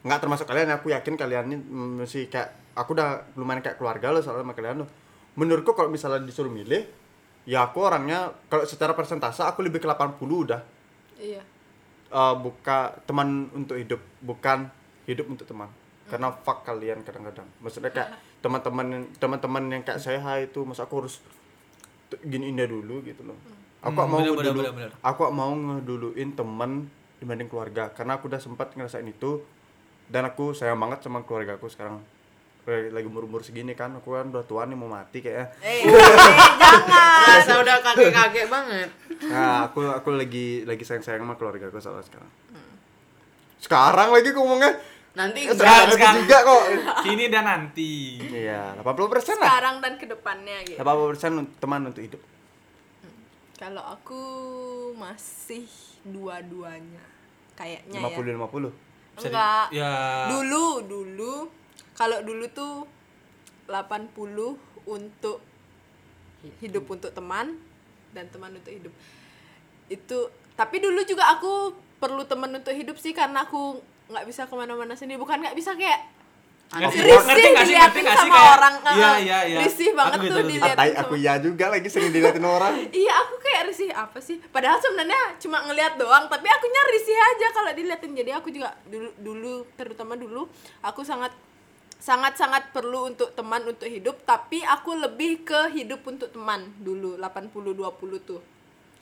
nggak termasuk kalian aku yakin kalian ini mm, masih kayak aku udah lumayan kayak keluarga lo soalnya sama kalian lo menurutku kalau misalnya disuruh milih ya aku orangnya kalau secara persentase aku lebih ke 80 udah. Iya. Eh, buka teman untuk hidup bukan hidup untuk teman. Karena fuck kalian kadang-kadang. Maksudnya kayak teman-teman teman-teman yang kayak saya itu masa aku harus giniin dia dulu? gitu loh. Aku Hmm, mau bener, ngedulu- bener, bener. aku mau ngeduluin teman dibanding keluarga. Karena aku udah sempat ngerasain itu dan aku sayang banget sama keluarga aku sekarang lagi umur-umur segini kan aku kan udah tua nih mau mati kayaknya Eh, jangan. Rasa udah kakek-kakek banget nah aku aku lagi lagi sayang sayang sama keluarga aku soalnya sekarang sekarang lagi aku ngomongnya nanti Eh, Sekarang, sekarang juga kok Kini dan nanti. iya 80 persen lah Sekarang dan ke depannya gitu. 80 persen teman untuk hidup Kalau aku masih dua-duanya. Kayaknya ya. 50 50 Bisa di- Enggak. ya. Dulu, dulu. Kalau dulu tuh 80 untuk hidup untuk teman dan teman untuk hidup itu tapi dulu juga aku perlu teman untuk hidup sih karena aku nggak bisa ke mana-mana sendiri bukan nggak bisa kayak Ngerti, risih ngerti diliatin ngerti sama kayak- orang Iya, iya, iya. risih banget Aku gitu, tuh gitu. diliatin Atai aku ya juga lagi sering diliatin orang. Iya aku kayak risih apa sih? Padahal sebenarnya cuma ngelihat doang, tapi aku risih aja kalau diliatin. Jadi aku juga dulu dulu terutama dulu aku sangat sangat sangat perlu untuk teman untuk hidup, tapi aku lebih ke hidup untuk teman dulu 80 20 tuh.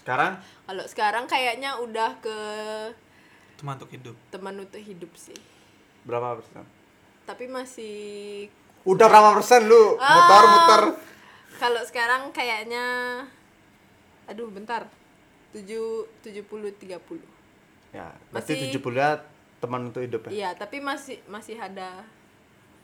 Sekarang Kalau sekarang kayaknya udah ke Cuma untuk hidup. teman untuk hidup sih. berapa persen? Tapi masih Udah berapa persen lu? Ah. Muter muter. kalau sekarang kayaknya aduh bentar. 7 70 30. Ya, berarti Masih- 70 ya teman untuk hidup ya. Iya, tapi masih masih ada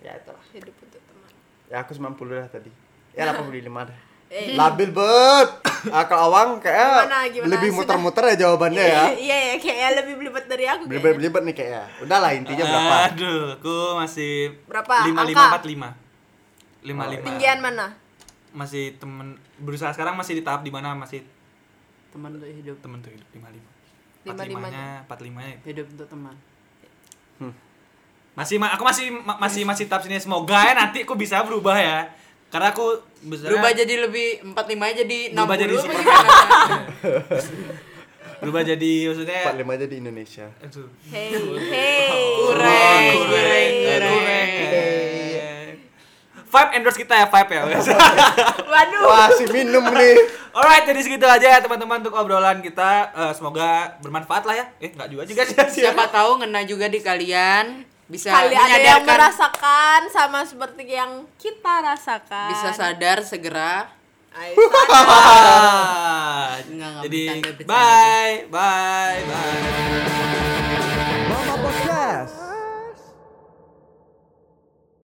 Ya itulah. hidup untuk teman. Ya aku 90 dah tadi. Ya 85 dah. Eh. Labil bet. Akal awang kayak Gimana, gimana? lebih muter-muter ya jawabannya ya. Iya ya, kayaknya lebih belibet dari aku. kayaknya. Belibet-belibet nih kayaknya. Udah lah intinya berapa? Aduh, aku masih Berapa? lima lima empat lima lima lima Tinggian mana? masih temen berusaha sekarang masih di tahap di mana masih teman untuk hidup temen tuh hidup lima lima Lima empat limanya empat limanya hidup untuk teman masih ma- aku masih ma- masih masih tahap sini semoga ya nanti aku bisa berubah ya karena aku berubah jadi lebih 45 jadi 60 Berubah jadi gimana? berubah jadi maksudnya 45 aja di Indonesia. Hey, hey. Kurang, kurang, kurang. kurang. Vibe endorse kita ya, Vibe ya. Waduh. Wah, si minum nih. Alright, jadi segitu aja ya teman-teman untuk obrolan kita. Eh, semoga bermanfaat lah ya. Eh, nggak juga juga sih. siapa tahu ngena juga di kalian bisa Kali ada yang merasakan sama seperti yang kita rasakan. bisa sadar segera Ayo, sadar. Nggak, nggak jadi bercanda, bercanda. bye, bye, bye.